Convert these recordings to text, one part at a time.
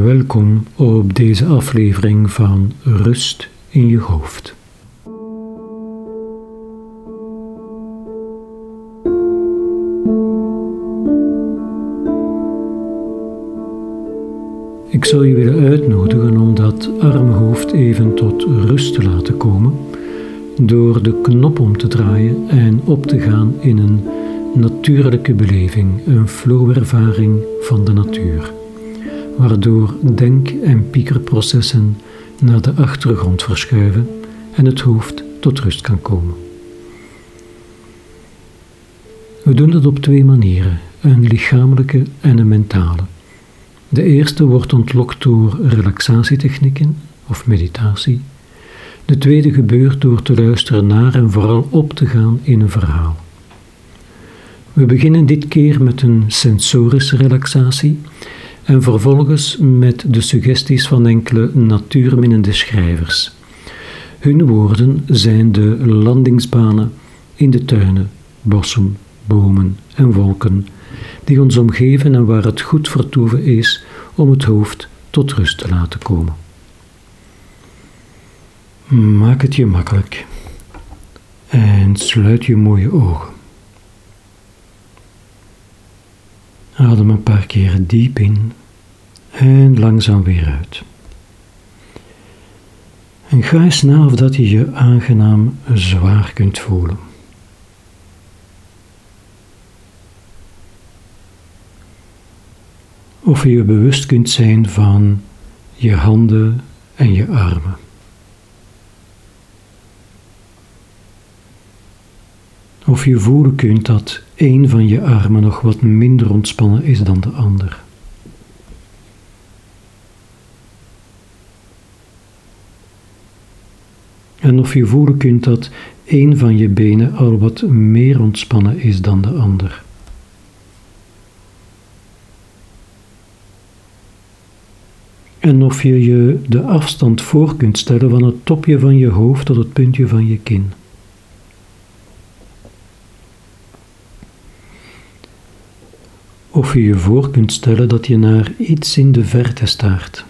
Welkom op deze aflevering van Rust in je hoofd. Ik zou je willen uitnodigen om dat arme hoofd even tot rust te laten komen door de knop om te draaien en op te gaan in een natuurlijke beleving, een flowervaring van de natuur, waardoor denk- en piekerprocessen naar de achtergrond verschuiven en het hoofd tot rust kan komen. We doen dat op twee manieren, een lichamelijke en een mentale. De eerste wordt ontlokt door relaxatietechnieken of meditatie. De tweede gebeurt door te luisteren naar en vooral op te gaan in een verhaal. We beginnen dit keer met een sensorische relaxatie en vervolgens met de suggesties van enkele natuurminnende schrijvers. Hun woorden zijn de landingsbanen in de tuinen, bossen, bomen en wolken die ons omgeven en waar het goed vertoeven is om het hoofd tot rust te laten komen. Maak het je makkelijk en sluit je mooie ogen. Adem een paar keer diep in en langzaam weer uit. En ga eens na of dat je je aangenaam zwaar kunt voelen. Of je je bewust kunt zijn van je handen en je armen. Of je voelen kunt dat een van je armen nog wat minder ontspannen is dan de ander. En of je voelen kunt dat een van je benen al wat meer ontspannen is dan de ander. En of je je de afstand voor kunt stellen van het topje van je hoofd tot het puntje van je kin. Of je je voor kunt stellen dat je naar iets in de verte staart.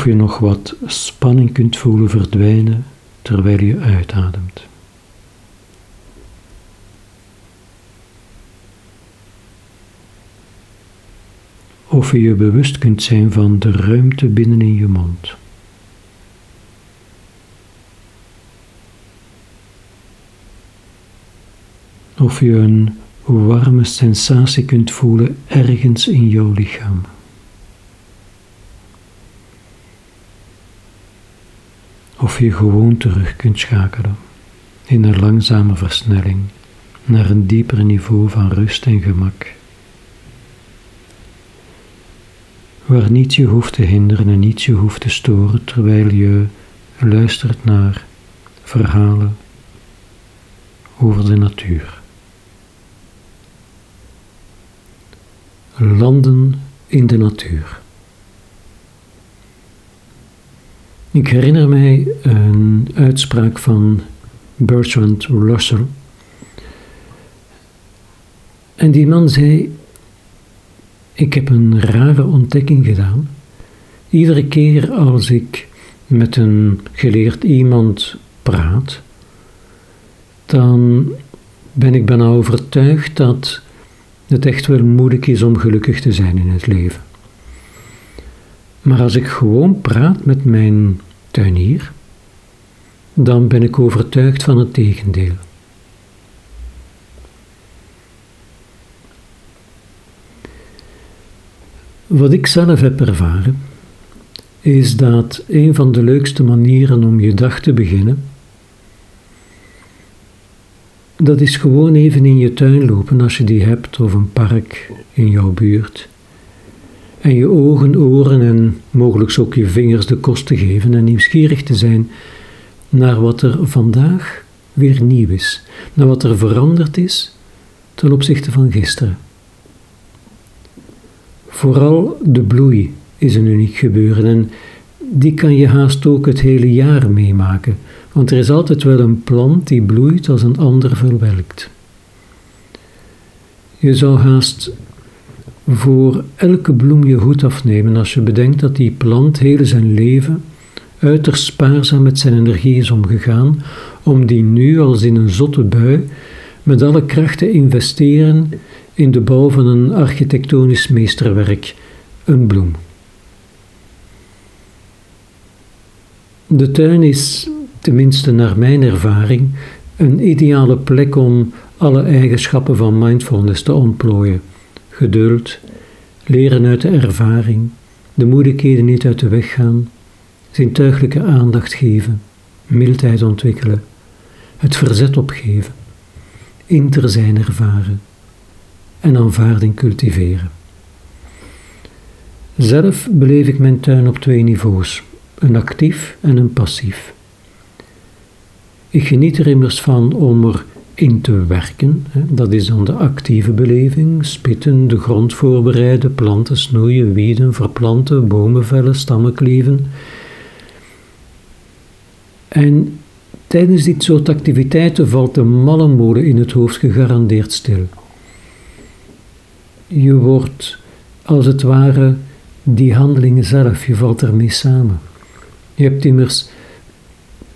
Of je nog wat spanning kunt voelen verdwijnen terwijl je uitademt. Of je je bewust kunt zijn van de ruimte binnenin je mond. Of je een warme sensatie kunt voelen ergens in jouw lichaam. Of je gewoon terug kunt schakelen in een langzame versnelling naar een dieper niveau van rust en gemak. Waar niets je hoeft te hinderen en niets je hoeft te storen terwijl je luistert naar verhalen over de natuur. Landen in de natuur. Ik herinner mij een uitspraak van Bertrand Russell. En die man zei: Ik heb een rare ontdekking gedaan. Iedere keer als ik met een geleerd iemand praat, dan ben ik bijna overtuigd dat het echt wel moeilijk is om gelukkig te zijn in het leven. Maar als ik gewoon praat met mijn tuinier, dan ben ik overtuigd van het tegendeel. Wat ik zelf heb ervaren, is dat een van de leukste manieren om je dag te beginnen dat is gewoon even in je tuin lopen als je die hebt, of een park in jouw buurt. En je ogen, oren en mogelijk ook je vingers de kost te geven en nieuwsgierig te zijn naar wat er vandaag weer nieuw is, naar wat er veranderd is ten opzichte van gisteren. Vooral de bloei is een uniek gebeuren en die kan je haast ook het hele jaar meemaken, want er is altijd wel een plant die bloeit als een ander verwelkt. Je zou haast voor elke bloem je hoed afnemen als je bedenkt dat die plant heel zijn leven uiterst spaarzaam met zijn energie is omgegaan, om die nu als in een zotte bui met alle kracht te investeren in de bouw van een architectonisch meesterwerk, een bloem. De tuin is, tenminste naar mijn ervaring, een ideale plek om alle eigenschappen van mindfulness te ontplooien. Geduld, leren uit de ervaring, de moeilijkheden niet uit de weg gaan, zintuiglijke aandacht geven, mildheid ontwikkelen, het verzet opgeven, inter zijn ervaren en aanvaarding cultiveren. Zelf beleef ik mijn tuin op twee niveaus, een actief en een passief. Ik geniet er immers van om er in te werken. Dat is dan de actieve beleving. Spitten, de grond voorbereiden, planten snoeien, wieden, verplanten, bomen vellen, stammen kleven. En tijdens dit soort activiteiten valt de malle in het hoofd gegarandeerd stil. Je wordt als het ware die handelingen zelf, je valt ermee samen. Je hebt immers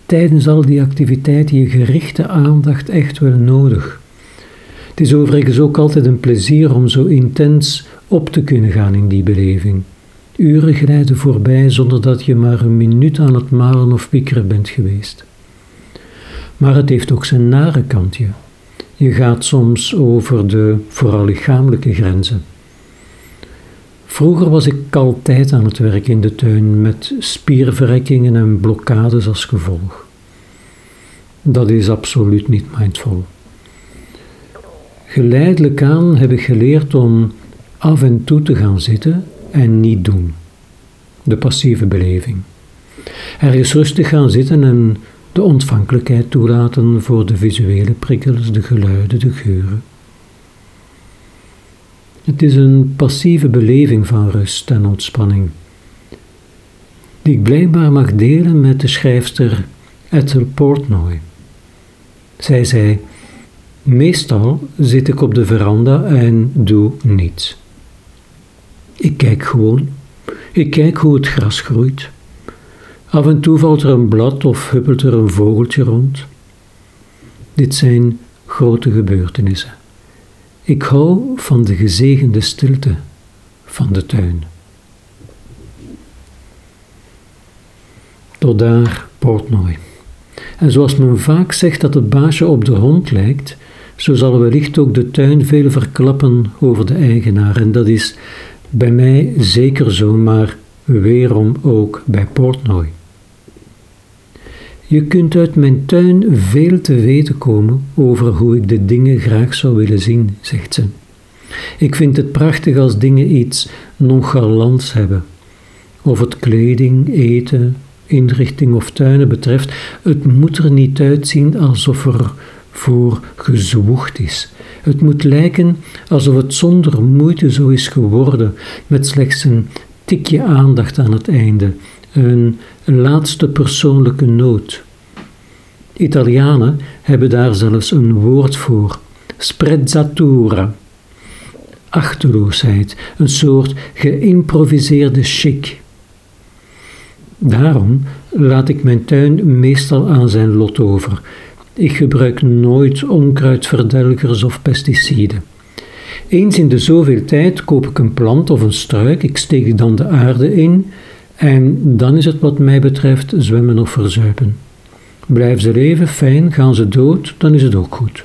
tijdens al die activiteiten je gerichte aandacht echt wel nodig. Het is overigens ook altijd een plezier om zo intens op te kunnen gaan in die beleving. Uren glijden voorbij zonder dat je maar een minuut aan het malen of piekeren bent geweest. Maar het heeft ook zijn nare kantje. Je gaat soms over de vooral lichamelijke grenzen. Vroeger was ik altijd aan het werk in de tuin met spierverrekkingen en blokkades als gevolg. Dat is absoluut niet mindful. Geleidelijk aan heb ik geleerd om af en toe te gaan zitten en niet doen. De passieve beleving. Ergens rustig gaan zitten en de ontvankelijkheid toelaten voor de visuele prikkels, de geluiden, de geuren. Het is een passieve beleving van rust en ontspanning, die ik blijkbaar mag delen met de schrijfster Ethel Portnoy. Zij zei: Meestal zit ik op de veranda en doe niets. Ik kijk gewoon. Ik kijk hoe het gras groeit. Af en toe valt er een blad of huppelt er een vogeltje rond. Dit zijn grote gebeurtenissen. Ik hou van de gezegende stilte van de tuin. Tot daar Portnoy. En zoals men vaak zegt dat het baasje op de hond lijkt, zo zal wellicht ook de tuin veel verklappen over de eigenaar. En dat is bij mij zeker zo, maar weerom ook bij Portnoy. Je kunt uit mijn tuin veel te weten komen over hoe ik de dingen graag zou willen zien, zegt ze. Ik vind het prachtig als dingen iets nonchalants hebben. Of het kleding, eten, inrichting of tuinen betreft, het moet er niet uitzien alsof er voor gezwoegd is. Het moet lijken alsof het zonder moeite zo is geworden, met slechts een tikje aandacht aan het einde, een laatste persoonlijke noot. Italianen hebben daar zelfs een woord voor, sprezzatura. Achterloosheid, een soort geïmproviseerde chic. Daarom laat ik mijn tuin meestal aan zijn lot over. Ik gebruik nooit onkruidverdelgers of pesticiden. Eens in de zoveel tijd koop ik een plant of een struik, ik steek dan de aarde in en dan is het wat mij betreft zwemmen of verzuipen. Blijven ze leven, fijn, gaan ze dood, dan is het ook goed.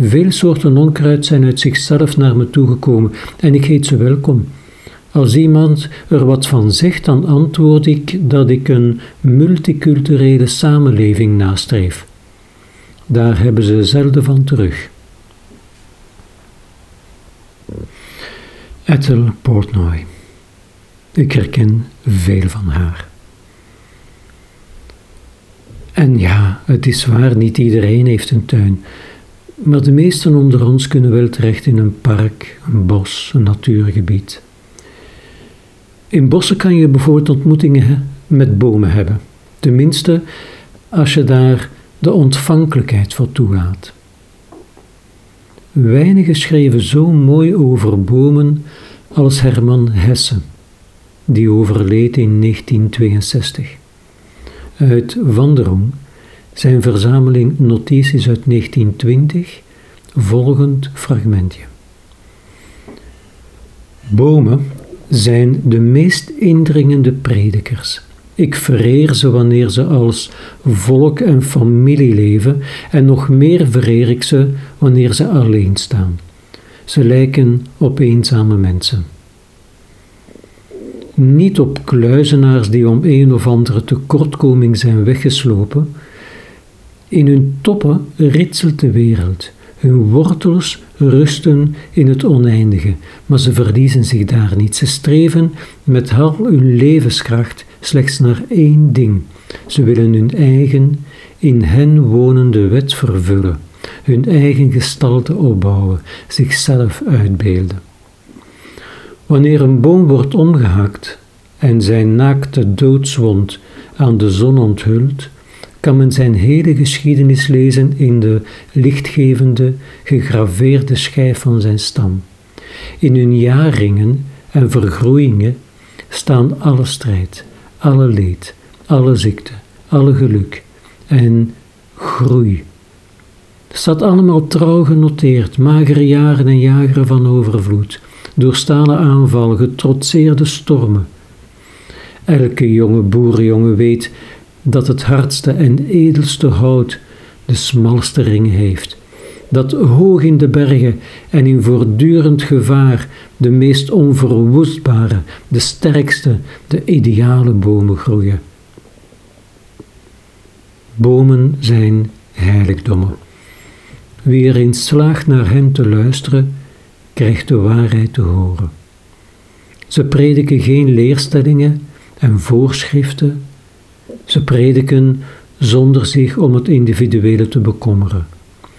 Veel soorten onkruid zijn uit zichzelf naar me toegekomen en ik heet ze welkom. Als iemand er wat van zegt, dan antwoord ik dat ik een multiculturele samenleving nastreef. Daar hebben ze zelden van terug. Ethel Portnoy. Ik herken veel van haar. En ja, het is waar, niet iedereen heeft een tuin. Maar de meesten onder ons kunnen wel terecht in een park, een bos, een natuurgebied. In bossen kan je bijvoorbeeld ontmoetingen met bomen hebben. Tenminste, als je daar de ontvankelijkheid voor toelaat. Weinigen schreven zo mooi over bomen als Herman Hesse, die overleed in 1962. Uit Wanderung, zijn verzameling notities uit 1920, volgend fragmentje. Bomen zijn de meest indringende predikers. Ik vereer ze wanneer ze als volk en familie leven, en nog meer vereer ik ze wanneer ze alleen staan. Ze lijken op eenzame mensen. Niet op kluizenaars die om een of andere tekortkoming zijn weggeslopen. In hun toppen ritselt de wereld. Hun wortels rusten in het oneindige, maar ze verliezen zich daar niet. Ze streven met al hun levenskracht slechts naar één ding. Ze willen hun eigen, in hen wonende wet vervullen, hun eigen gestalte opbouwen, zichzelf uitbeelden. Wanneer een boom wordt omgehakt en zijn naakte doodswond aan de zon onthult, kan men zijn hele geschiedenis lezen in de lichtgevende, gegraveerde schijf van zijn stam. In hun jaarringen en vergroeingen staan alle strijd, alle leed, alle ziekte, alle geluk en groei. Het staat allemaal trouw genoteerd, magere jaren en jaren van overvloed, doorstane aanvallen, getrotseerde stormen. Elke jonge boerenjongen weet dat het hardste en edelste hout de smalste ring heeft, dat hoog in de bergen en in voortdurend gevaar de meest onverwoestbare, de sterkste, de ideale bomen groeien. Bomen zijn heiligdommen. Wie erin slaagt naar hen te luisteren, krijgt de waarheid te horen. Ze prediken geen leerstellingen en voorschriften ze prediken zonder zich om het individuele te bekommeren.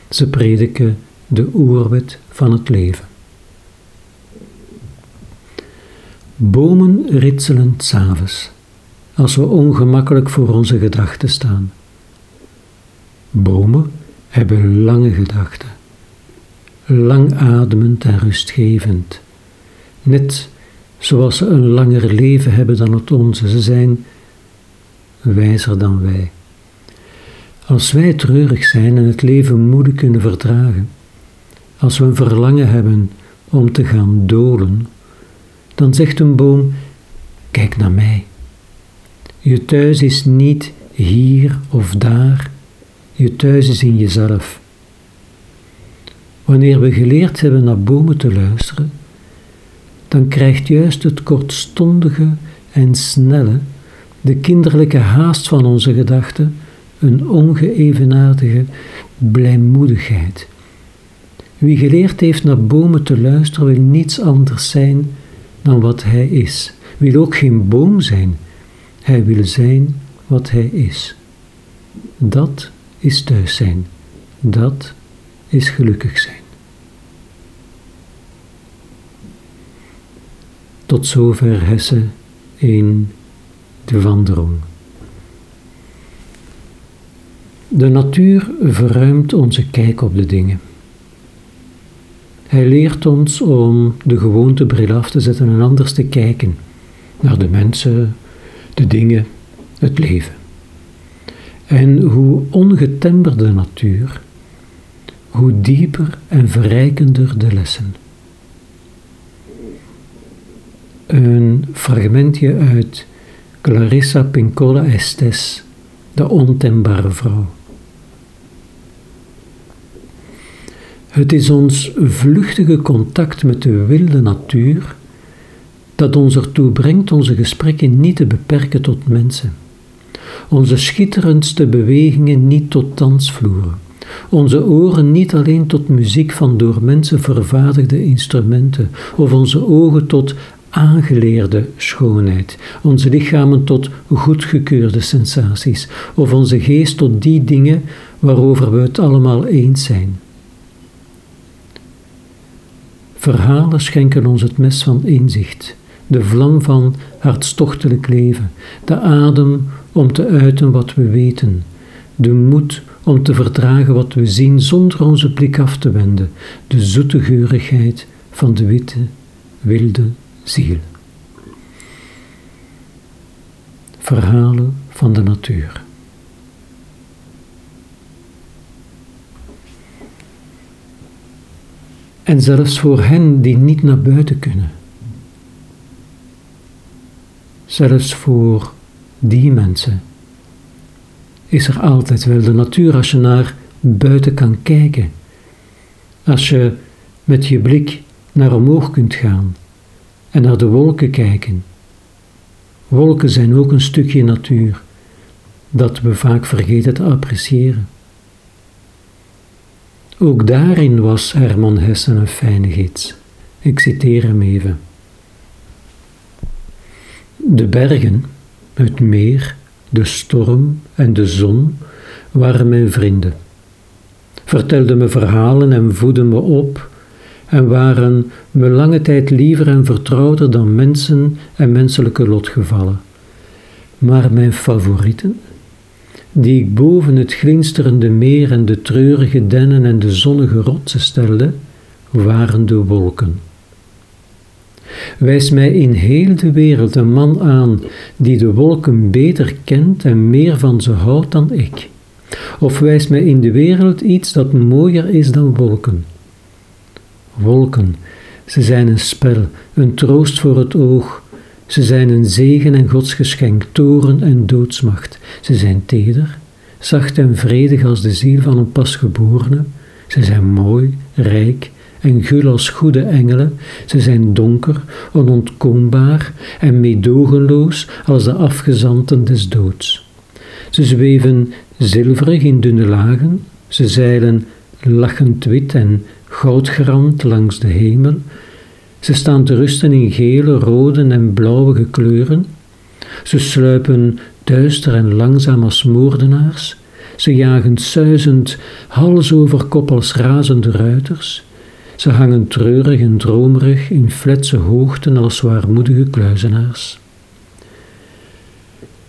Ze prediken de oerwet van het leven. Bomen ritselen s'avonds, als we ongemakkelijk voor onze gedachten staan. Bomen hebben lange gedachten, langademend en rustgevend, net zoals ze een langer leven hebben dan het onze. Ze zijn wijzer dan wij. Als wij treurig zijn en het leven moedig kunnen verdragen, als we een verlangen hebben om te gaan dolen, dan zegt een boom: Kijk naar mij. Je thuis is niet hier of daar, je thuis is in jezelf. Wanneer we geleerd hebben naar bomen te luisteren, dan krijgt juist het kortstondige en snelle de kinderlijke haast van onze gedachten, een ongeëvenaardige blijmoedigheid. Wie geleerd heeft naar bomen te luisteren, wil niets anders zijn dan wat hij is. Wil ook geen boom zijn. Hij wil zijn wat hij is. Dat is thuis zijn. Dat is gelukkig zijn. Tot zover Hesse in de wandeling. De natuur verruimt onze kijk op de dingen. Hij leert ons om de gewoontebril af te zetten en anders te kijken naar de mensen, de dingen, het leven. En hoe ongetemper de natuur, hoe dieper en verrijkender de lessen. Een fragmentje uit Clarissa Pincola Estes, de ontembare vrouw. Het is ons vluchtige contact met de wilde natuur dat ons ertoe brengt onze gesprekken niet te beperken tot mensen, onze schitterendste bewegingen niet tot dansvloeren, onze oren niet alleen tot muziek van door mensen vervaardigde instrumenten of onze ogen tot aangeleerde schoonheid, onze lichamen tot goedgekeurde sensaties, of onze geest tot die dingen waarover we het allemaal eens zijn. Verhalen schenken ons het mes van inzicht, de vlam van hartstochtelijk leven, de adem om te uiten wat we weten, de moed te verdragen wat we zien zonder onze blik af te wenden, de zoete geurigheid van de witte, wilde ziel. Verhalen van de natuur. En zelfs voor hen die niet naar buiten kunnen. Zelfs voor die mensen is er altijd wel de natuur als je naar buiten kan kijken. Als je met je blik naar omhoog kunt gaan en naar de wolken kijken. Wolken zijn ook een stukje natuur dat we vaak vergeten te appreciëren. Ook daarin was Herman Hessen een fijne gids. Ik citeer hem even. De bergen, het meer, de storm en de zon waren mijn vrienden. Vertelden me verhalen en voedden me op en waren me lange tijd liever en vertrouwder dan mensen en menselijke lotgevallen. Maar mijn favorieten, die ik boven het glinsterende meer en de treurige dennen en de zonnige rotsen stelde, waren de wolken. Wijs mij in heel de wereld een man aan die de wolken beter kent en meer van ze houdt dan ik. Of wijs mij in de wereld iets dat mooier is dan wolken. Wolken, ze zijn een spel, een troost voor het oog. Ze zijn een zegen en godsgeschenk, toren en doodsmacht. Ze zijn teder, zacht en vredig als de ziel van een pasgeborene. Ze zijn mooi, rijk en gul als goede engelen. Ze zijn donker, onontkoombaar en meedogenloos als de afgezanten des doods. Ze zweven zilverig in dunne lagen, ze zeilen lachend wit en goudgerand langs de hemel. Ze staan te rusten in gele, rode en blauwe kleuren. Ze sluipen duister en langzaam als moordenaars. Ze jagen suizend hals over kop als razende ruiters. Ze hangen treurig en dromerig in fletse hoogten als zwaarmoedige kluizenaars.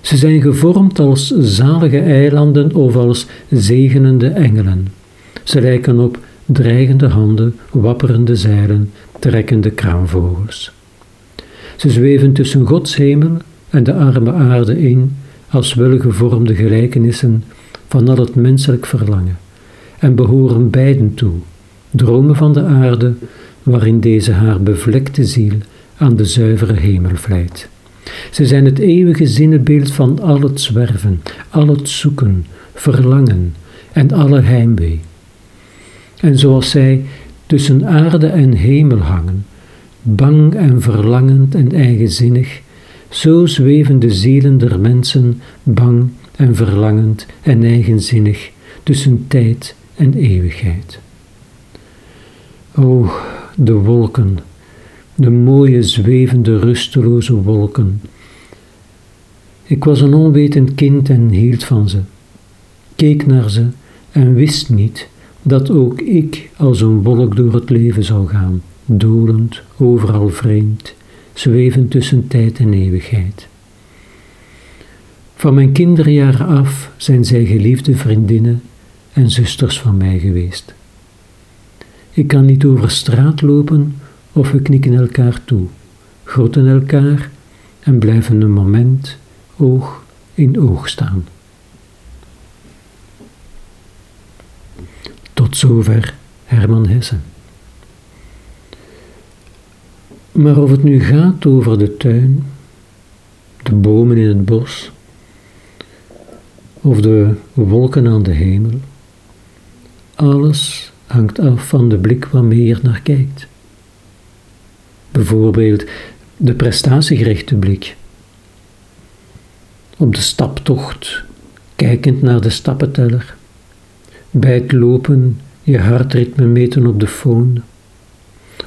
Ze zijn gevormd als zalige eilanden of als zegenende engelen. Ze lijken op dreigende handen, wapperende zeilen, trekkende kraanvogels. Ze zweven tussen Gods hemel en de arme aarde in als welgevormde gelijkenissen van al het menselijk verlangen en behoren beiden toe dromen van de aarde, waarin deze haar bevlekte ziel aan de zuivere hemel vlijt. Ze zijn het eeuwige zinnebeeld van al het zwerven, al het zoeken, verlangen en alle heimwee. En zoals zij tussen aarde en hemel hangen, bang en verlangend en eigenzinnig, zo zweven de zielen der mensen bang en verlangend en eigenzinnig tussen tijd en eeuwigheid. O, de wolken, de mooie zwevende rusteloze wolken. Ik was een onwetend kind en hield van ze, keek naar ze en wist niet dat ook ik als een wolk door het leven zou gaan, dolend, overal vreemd, zwevend tussen tijd en eeuwigheid. Van mijn kinderjaren af zijn zij geliefde vriendinnen en zusters van mij geweest. Ik kan niet over straat lopen of we knikken elkaar toe, groeten elkaar en blijven een moment oog in oog staan. Tot zover Herman Hessen. Maar of het nu gaat over de tuin, de bomen in het bos, of de wolken aan de hemel, alles hangt af van de blik waarmee je er naar kijkt. Bijvoorbeeld de prestatiegerichte blik. Op de staptocht, kijkend naar de stappenteller. Bij het lopen je hartritme meten op de phone.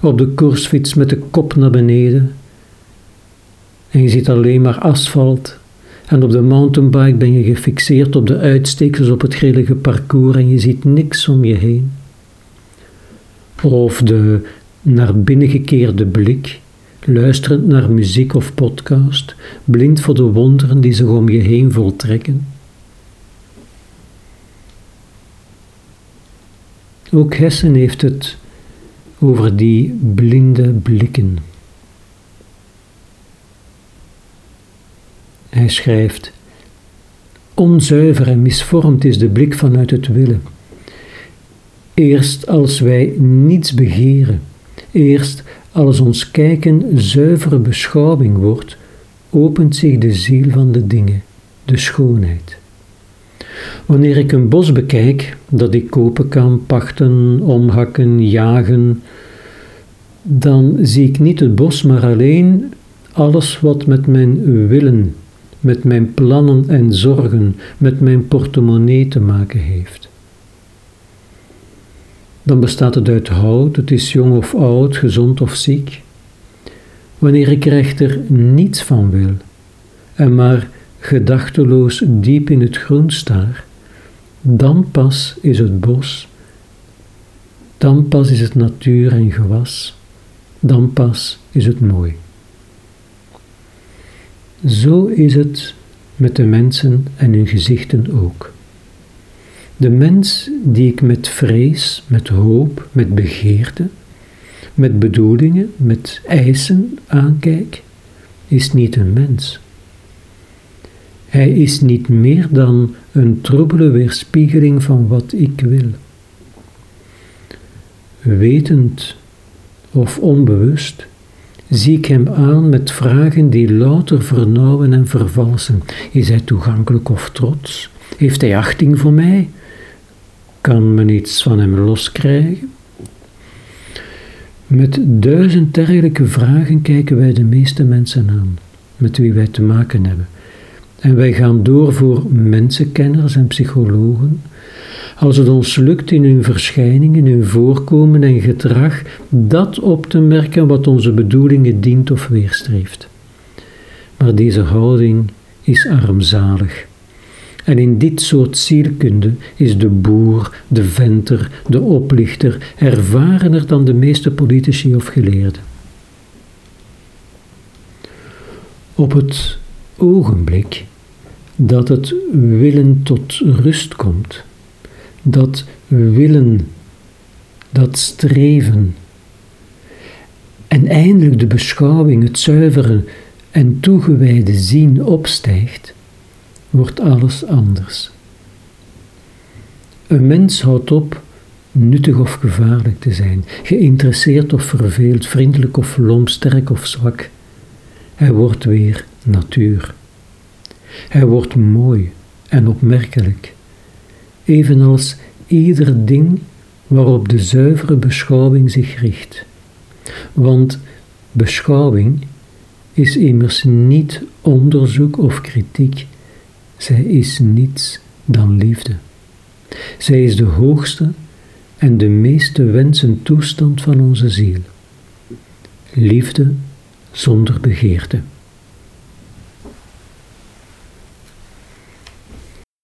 Op de koersfiets met de kop naar beneden. En je ziet alleen maar asfalt. En op de mountainbike ben je gefixeerd op de uitstekers op het grillige parcours en je ziet niks om je heen of de naar binnen gekeerde blik, luisterend naar muziek of podcast, blind voor de wonderen die zich om je heen voltrekken. Ook Hessen heeft het over die blinde blikken. Hij schrijft: Onzuiver en misvormd is de blik vanuit het willen. Eerst als wij niets begeren, eerst als ons kijken zuivere beschouwing wordt, opent zich de ziel van de dingen, de schoonheid. Wanneer ik een bos bekijk dat ik kopen kan, pachten, omhakken, jagen, dan zie ik niet het bos, maar alleen alles wat met mijn willen, met mijn plannen en zorgen, met mijn portemonnee te maken heeft. Dan bestaat het uit hout, het is jong of oud, gezond of ziek. Wanneer ik er niets van wil en maar gedachteloos diep in het groen staar, dan pas is het bos, dan pas is het natuur en gewas, dan pas is het mooi. Zo is het met de mensen en hun gezichten ook. De mens die ik met vrees, met hoop, met begeerte, met bedoelingen, met eisen aankijk, is niet een mens. Hij is niet meer dan een troebele weerspiegeling van wat ik wil. Wetend of onbewust zie ik hem aan met vragen die louter vernauwen en vervalsen. Is hij toegankelijk of trots? Heeft hij achting voor mij? Kan men iets van hem loskrijgen? Met duizend dergelijke vragen kijken wij de meeste mensen aan, met wie wij te maken hebben. En wij gaan door voor mensenkenners en psychologen. Als het ons lukt in hun verschijningen, hun voorkomen en gedrag dat op te merken wat onze bedoelingen dient of weerstreeft. Maar deze houding is armzalig. En in dit soort zielkunde is de boer, de venter, de oplichter ervarener dan de meeste politici of geleerden. Op het ogenblik dat het willen tot rust komt, dat willen, dat streven, en eindelijk de beschouwing, het zuivere en toegewijde zien opstijgt, wordt alles anders. Een mens houdt op nuttig of gevaarlijk te zijn, geïnteresseerd of verveeld, vriendelijk of lom, sterk of zwak. Hij wordt weer natuur. Hij wordt mooi en opmerkelijk, evenals ieder ding waarop de zuivere beschouwing zich richt. Want beschouwing is immers niet onderzoek of kritiek, zij is niets dan liefde. Zij is de hoogste en de meeste wensen toestand van onze ziel. Liefde zonder begeerte.